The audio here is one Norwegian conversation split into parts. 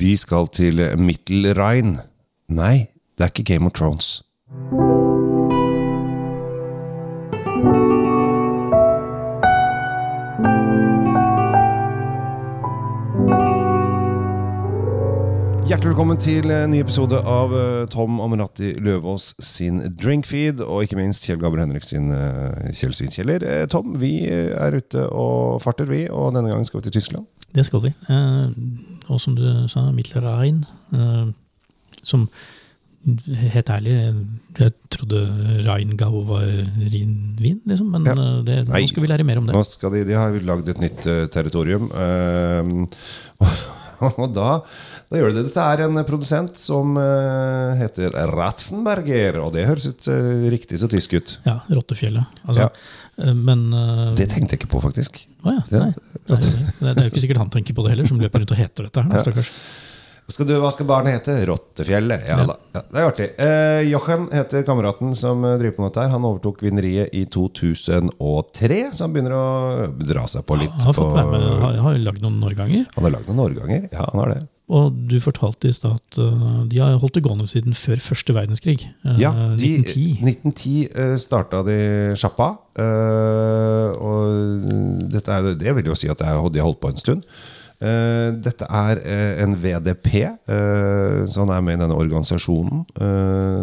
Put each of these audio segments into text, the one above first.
Vi skal til Mittelrhein. Nei, det er ikke Game of Thrones. Hjertelig velkommen til en ny episode av eh, Tom Amerati Løvaas sin Drinkfeed, og ikke minst Kjell Gabriel Henrik sin eh, Kjell Svinkjeller. Eh, Tom, vi er ute og farter, vi, og denne gangen skal vi til Tyskland. Det skal vi. Eh, og som du sa, Mittelrhein, eh, som helt ærlig Jeg trodde Rheingau var rinvin, liksom, men Ja. eh, det, nå skal vi lære mer om det. Nå skal de, de har lagd et nytt territorium. og da, da gjør de det. Dette er en produsent som eh, heter Ratzenberger, og det høres ut eh, riktig så tysk ut. Ja, Rottefjellet. Altså, Ja. eh, Men Det tenkte jeg ikke på, faktisk. Å ja, Ja. nei. Det er, det er jo ikke sikkert han tenker på det heller, som løper rundt og heter dette her. Ja. stakkars. Skal du, hva skal barnet hete? Rottefjellet. Ja, da. Ja, det er artig. Eh, Jochen heter kameraten som driver på med dette. Han overtok vineriet i 2003, så han begynner å dra seg på litt. Han har fått på, med, har, har lagd noen årganger. han har lagd noen årganger. Ja, han har det. Og du fortalte i stad at eh, de har holdt det gående siden før første verdenskrig. Eh, Ja, de, 1910. 1910 uh, starta de sjappa. eh, og dette er, det vil jo si at de har holdt på en stund. Dette er en VDP, så han er med i denne organisasjonen,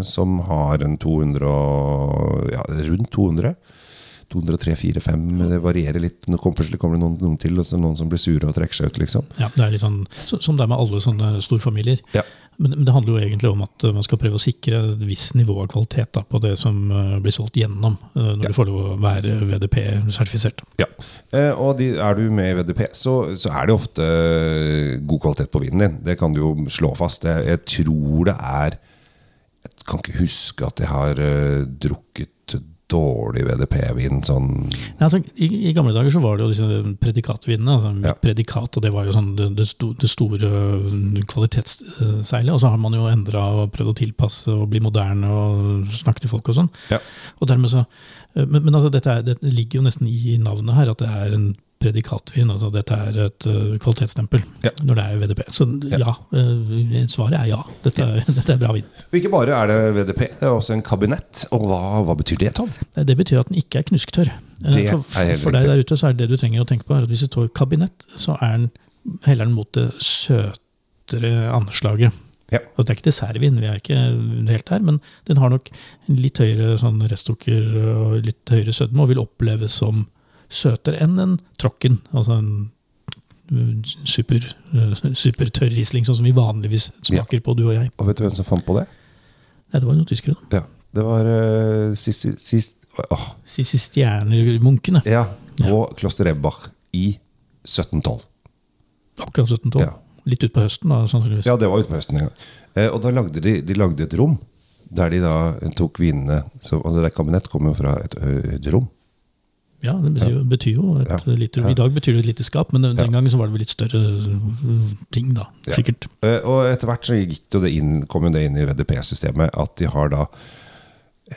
som har en 200 og, ja, rundt 200. 203, 4, 5, det varierer litt. Nå kommer, plutselig kommer det noen, noen til, og så noen som blir sure og trekker seg ut. liksom. Ja, det er litt sånn, Som det er med alle sånne storfamilier. Ja. Men, men det handler jo egentlig om at uh, man skal prøve å sikre et visst nivå av kvalitet da, på det som uh, blir solgt gjennom, uh, når Ja. du får lov å være VDP-sertifisert. Ja, eh, og de, er du med i VDP, så, så er det ofte god kvalitet på vinen din. Det kan du jo slå fast. Jeg, jeg tror det er Jeg kan ikke huske at jeg har uh, drukket dårlig VDP-vin sånn altså, i, I gamle dager så var det jo disse predikatvinene. Altså, Ja. Predikat, og det var jo sånn det, det, sto, det store uh, kvalitetsseilet. Og så har man jo endra og prøvd å tilpasse og bli moderne og snakke til folk og sånn. Ja. Og dermed så, uh, men, men altså, dette, er, dette ligger jo nesten i navnet her, at det er en predikatvin. altså Dette er et uh, kvalitetsstempel Ja. når det er VDP. Så Ja. ja, uh, svaret er ja. Dette er, dette er bra vin. Og ikke bare er det VDP, det er også en kabinett. Og hva, hva betyr det, Tom? Det betyr at den ikke er knusktørr. Eh, For, for deg der ute så er det det du trenger å tenke på, er at hvis det står kabinett, så er den heller den mot det søtere anslaget. Ja. Altså, det er ikke dessertvin, vi er ikke helt der, men den har nok litt høyere sånn restsukker og litt høyere sødme, og vil oppleves som søtere enn en Trocken. Altså en super, super, tørr Riesling, sånn som vi vanligvis smaker på, du og jeg. Og vet du hvem som fant på det? Nei, det var noen tyskere. Ja, Det var uh, sist, sist, Siste stjernemunkene. Ja, på Kloster Ebbach i 1712. Akkurat 1712. Ja. Litt utpå høsten, da, sannsynligvis. Ja, det var utpå høsten Ja. Eh, og da lagde de, de lagde et rom der de da tok vinene så, altså det Kabinett kommer jo fra et, et rom. Ja, det betyr, jo- betyr jo et Ja. lite Ja. I dag betyr det et lite skap, men den Ja. gangen så var det litt større uh, ting, da. Sikkert. Eh, og etter hvert så gikk det inn, kom det inn i VDP-systemet at de har da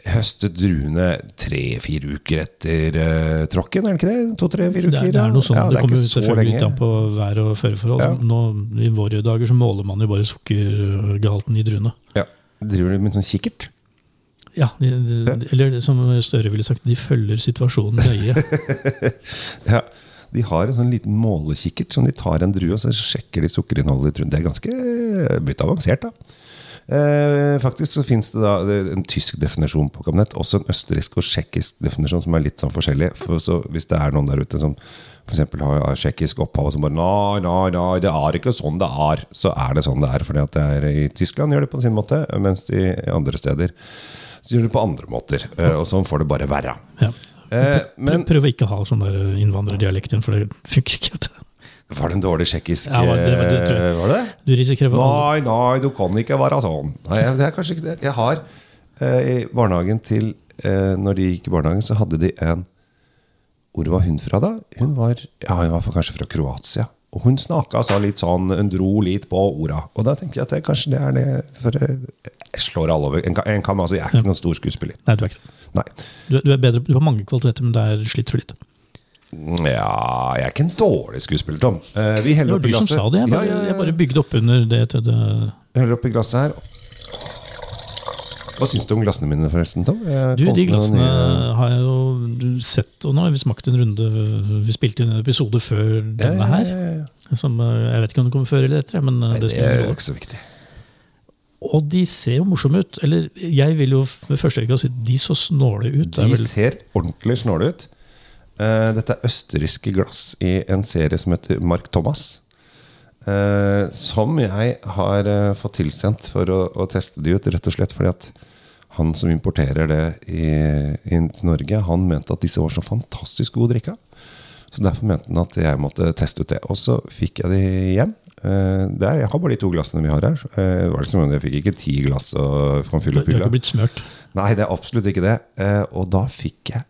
høstet druene tre-fire uker etter uh, tråkken, er det ikke det? To-tre-fire Det uker? er, det er noe sånn, ja, det, det er kommer selvfølgelig litt an på vær- og føreforhold. Ja. Nå, I våre dager så måler man jo bare sukkergehalten i druene. Ja. Driver du med sånn kikkert? Ja, de, de, Eller som Støre ville sagt, de følger situasjonen nøye. Ja. De har en sånn liten målekikkert som de tar en drue og så sjekker de sukkerinnholdet. Det er ganske blitt avansert, da. Eh, faktisk så finnes det da en tysk definisjon på kabinett, også en østerriksk og tsjekkisk definisjon som er litt sånn forskjellig. For så hvis det er noen der ute som f.eks. har har tsjekkisk opphav og som bare nei, nei, nei, det er ikke sånn det er, så er det sånn det er. Fordi at det er i Tyskland gjør det på sin måte, mens de andre steder så gjør det på andre måter. Eh, og sånn får det bare være. Ja. Eh, men Prøv å ikke ha sånn der innvandrerdialekt igjen, for det funker ikke. Var det en dårlig tsjekkisk Ja, var det- tror eh, Var det? Du risikerer Nei, nei, du kan ikke være sånn. Nei, det er kanskje ikke det. Jeg har eh, I barnehagen til eh, Når de gikk i barnehagen, så hadde de en Hvor var hun fra, da? Hun var, ja, hun var kanskje fra Kroatia. Og hun snakka så litt sånn Hun dro litt på orda. Og da tenker jeg at det, kanskje det er det For eh, jeg slår alle over. En, kam, altså, jeg er ikke noen stor skuespiller. Nei, du er ikke. Nei. Du, du, er bedre, du har mange kvaliteter, men der sliter du litt. Ja, jeg er ikke en dårlig skuespiller, Tom. Eh, vi heller var oppi du som glasset. sa det. Jeg bare, Ja, ja, ja. jeg bare bygde opp under det det. Heller oppi glasset her. Hva syns du om glassene mine, forresten, Tom? Jeg Du, de glassene nye- har jeg jo sett, og nå har vi smakt en runde Vi spilte inn en episode før denne her. Ja, ja. Som, eh, jeg vet ikke om det kommer før eller etter, men eh, Nei, det det er jo ikke så viktig. Og de ser jo morsomme ut. Eller jeg vil jo ved første øyekast si de så snåle ut. De vel, ser ordentlig snåle ut. Eh, Dette er østerrikske glass i en serie som heter Mark Thomas. Som jeg har fått tilsendt for å, å teste de ut, rett og slett fordi at han som importerer det i, i Norge, han mente at disse var så fantastisk god drikka. Så derfor mente han at jeg måtte teste ut det. Og så fikk jeg de hjem. Eh, er, jeg har bare de to glassene vi har her. Eh, det var liksom, jeg fikk ikke ti glass og kan fylle opp har ikke blitt smørt. Nei, det er absolutt ikke det. Eh, og da fikk jeg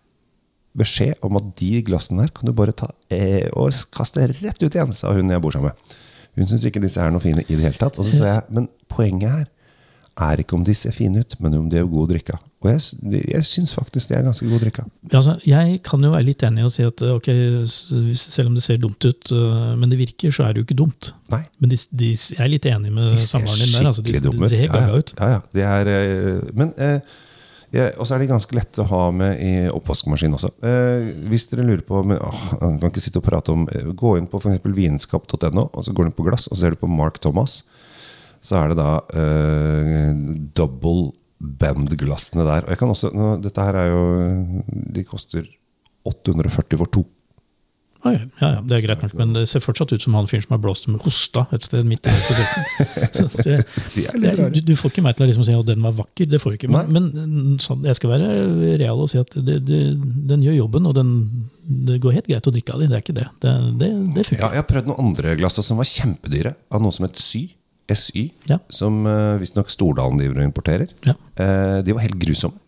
beskjed om at de glassene der kan du bare ta eh, og kaste rett ut igjen, sa hun jeg bor sammen med. Hun syns ikke disse er noe fine i det hele tatt. Og så sa jeg, men poenget her er ikke om de ser fine ut, men om de er god drikke. Og jeg, jeg syns faktisk de er ganske god å Ja, Altså, jeg kan jo være litt enig i å si at ok, selv om det ser dumt ut, øh, men det virker, så er det jo ikke dumt. Nei, Men de, de, jeg er litt enig med samboeren din der. Altså, de, skikkelig de ser helt Ja, gaga ja. ut. Ja, ja. Det er, eh, men eh, ja, Og så er de ganske lette å ha med i oppvaskmaskinen også. Eh, hvis dere lurer på men, åh, kan ikke sitte og prate om Gå inn på eksempel vinskap.no, og så går du på glass, og så ser du på Mark Thomas. Så er det da uh, double bend-glassene der. Og jeg kan også, nå, dette her er jo De koster 840 for to. Oi, ja, ja, det er greit nok, men det ser fortsatt ut som han fyren som har blåst med hosta et sted midt i prosessen. Det, det, du, du får ikke meg til å liksom si at den var vakker, det får du ikke. Men, men sånn, jeg skal være real og si at det, det, den gjør jobben, og den, det går helt greit å drikke av den. Det er ikke det. Det, det, det. Ja, jeg har prøvd noen andre glass som var kjempedyre. Av noe som het Sy. SY. Ja. Som uh, visstnok Stordalen driver og importerer. Ja. Eh, de var helt grusomme.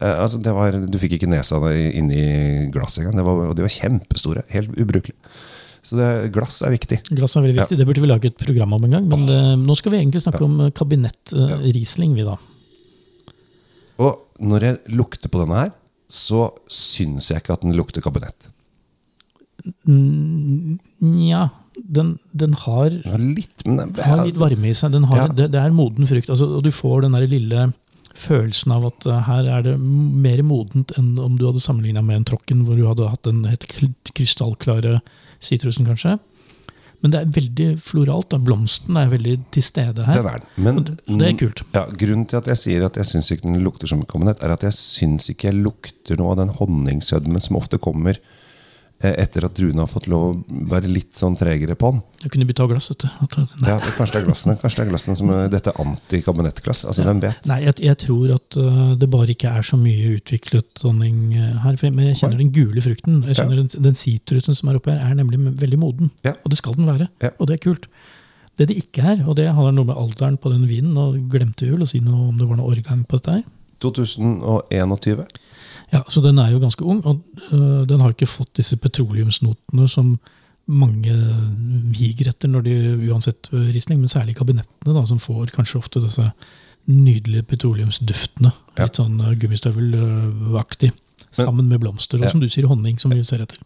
Eh, altså, det var, du fikk ikke nesa inni glasset engang. Det var, og de var kjempestore. Helt ubrukelige. Så det, glass er viktig. Glass er veldig viktig. Det burde vi lage et program om en gang. Men eh, nå skal vi egentlig snakke om eh, kabinett eh, Riesling, vi da. Og når jeg lukter på denne her, så syns jeg ikke at den lukter kabinett. Nja, den, den har ja, litt, men den, har litt varme i seg. Den har, Ja. det, det er moden frukt. Altså, og du får den der lille følelsen av at eh, her er det mer modent enn om du hadde sammenligna med en tråkken hvor du hadde hatt den helt krystallklare sitrusen, kanskje. Men det er veldig floralt. Da. Blomsten er veldig til stede her. Den er den. Men, Og det- og det er kult. Ja, grunnen til at jeg sier at jeg syns ikke den lukter som kabinett, er at jeg syns ikke jeg lukter noe av den honningsødmen som ofte kommer etter at druene har fått lov å være litt sånn tregere på den. Jeg kunne bytta glass. vet du. Ja, Kanskje det er glassene Kanskje det er glassene som er dette anti-kabinettglass. Altså, hvem vet? Nei jeg, jeg tror at øh, det bare ikke er så mye utviklet honning her. Men jeg kjenner den gule frukten. Jeg kjenner den, den sitrusen som er oppe her, er nemlig veldig moden. Ja. Og det skal den være. Ja. Og det er kult. Det det ikke er, og det handler noe med alderen på den vinen Nå glemte vi vel å si noe om det var noe årgang på dette her. 2021. Ja, Så den er jo ganske ung, og øh, den har ikke fått disse petroleumsnotene som mange higer etter når de uansett risling, men særlig kabinettene, da, som får kanskje ofte disse nydelige petroleumsduftene. Ja. Litt sånn øh, gummistøvelaktig. Sammen med blomster, og som du sier, honning, som vi ser etter.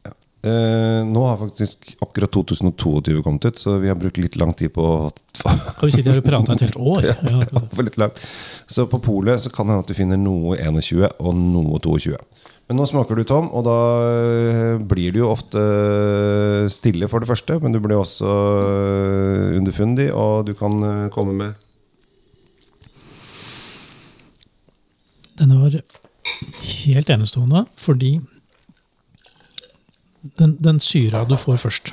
Eh, nå har faktisk akkurat 2022 kommet ut, så vi har brukt litt lang tid på å Har vi sittet her og prata et helt år? Ja. for litt langt. Så på polet så kan det hende at du finner noe 21 og noe 22. Men nå smaker du, Tom, og da eh, blir du jo ofte stille for det første. Men du blir også eh, underfundig, og du kan eh, komme med Denne var helt enestående, fordi den, den syra du får først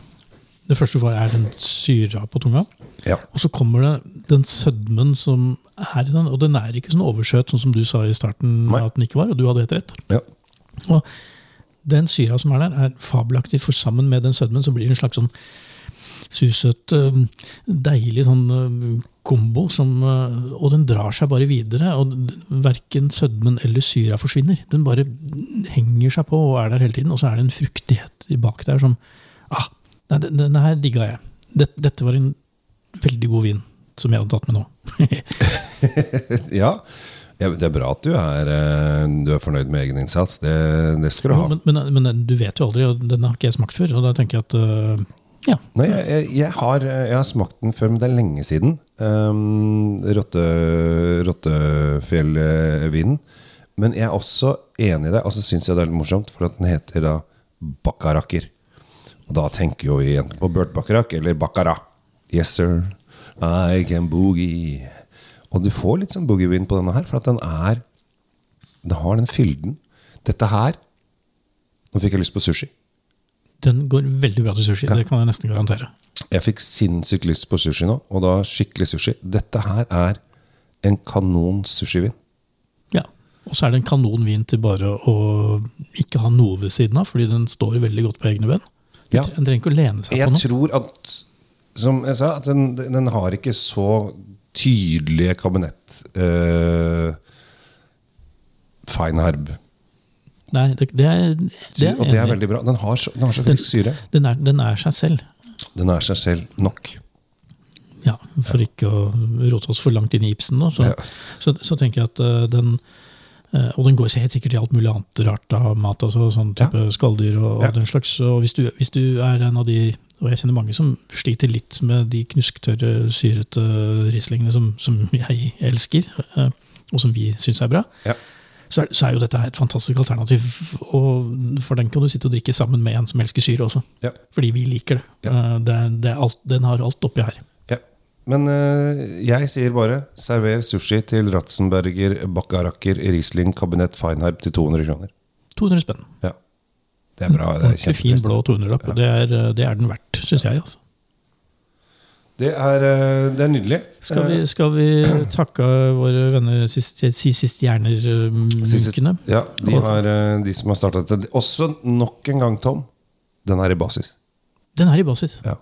Det første du får, er den syra på tunga. Ja. Og så kommer det den sødmen som er i den, og den er ikke sånn oversøt, sånn som du sa i starten Nei. at den ikke var, og du hadde helt rett. ja. Og den syra som er der, er fabelaktig, for sammen med den sødmen så blir det en slags sånn susøt, øh, deilig sånn øh, kombo, som, øh, og den drar seg bare videre. og Verken sødmen eller syra forsvinner. Den bare henger seg på og er der hele tiden. Og så er det en fruktighet bak der som ah, nei, Denne her digga jeg. Dette, dette var en veldig god vin som jeg hadde tatt med nå. ja. Det er bra at du er, eh, du er fornøyd med egen innsats. Det, det skal du Jo, ha. men, men, men du vet jo aldri, og denne har ikke jeg smakt før. Og da tenker jeg at ja, Nei, jeg, jeg, har, jeg har smakt den før, men det er lenge siden. Um, rotte, rottefjellvinen. Men jeg er også enig i det, og så syns jeg det er litt morsomt, for at den heter da Bakkarakker. Og da tenker jo vi enten på Burt Bakkarak eller Bakkara. Yes, sir. I can boogie. Og du får litt sånn boogie-vin på denne her, for at den er Den har den fylden. Dette her Nå fikk jeg lyst på sushi. Den går veldig bra til sushi. Det kan jeg nesten garantere. Jeg fikk sinnssykt lyst på sushi nå, og da skikkelig sushi. Dette her er en kanon sushivin. Ja. Og så er det en kanon vin til bare å ikke ha noe ved siden av, fordi den står veldig godt på egne ben. Ja. Den trenger ikke å lene seg på noe. Jeg tror at Som jeg sa, at den, den har ikke så tydelige kabinett uh, Feinherb. Nei, det, det er, det er og det er veldig bra. Den har den har så frisk syre. Den er, den er seg selv. Den er seg selv nok. Ja, For ikke å rote oss for langt inn i Ibsen, Da, så, Ja. så, så tenker jeg at eh, den eh, Og den går helt sikkert i alt mulig annet rart av mat, altså sånn type skalldyr og, og den slags. Og hvis du, hvis du er en av de og jeg kjenner mange som sliter litt med de knusktørre, syrete rislingene som, som jeg elsker, eh, og som vi syns er bra. Ja. Så er, så er jo dette et fantastisk alternativ, og for den kan du sitte og drikke sammen med en som elsker syre også. Ja. Fordi vi liker det. Ja. Eh, det, det alt, den har alt oppi her. Ja. Men eh, jeg sier bare server sushi til Ratzenberger Bakkarakker Riesling kabinett Feinherb til 200 kroner. 200 spenn. Ja. Det er bra. Det er fin blå 200-lapp, og det er, det er den verdt, syns jeg. altså. Det er, eh, det er nydelig. Skal vi, Eh, skal vi takke våre venner sist, si sist Siste- hjerner-munkene? Ja, de, har, eh, de som har starta dette. Også nok en gang, Tom. Den er i basis. Den er i basis. Ja.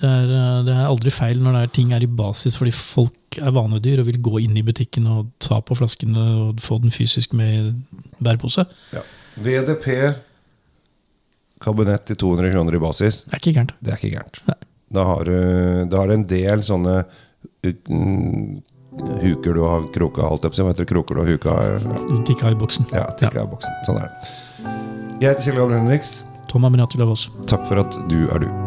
Det er, eh, det er aldri feil når er ting er i basis, fordi folk er vanedyr og vil gå inn i butikken og ta på flaskene og få den fysisk med i bærepose. VDP kabinett til 200 kroner i basis. Det er ikke gærent. Det er ikke gærent. Nei. Da har du da har du en del sånne mm, huker du har kroka, holdt jeg på å si. Hva heter det? Kroker du har huka? Tikka i boksen. Ja, tikka i boksen. Sånn er det. Jeg heter Kjell Gabriel Henriks. Tom Aminati Lavås. Takk for at du er du.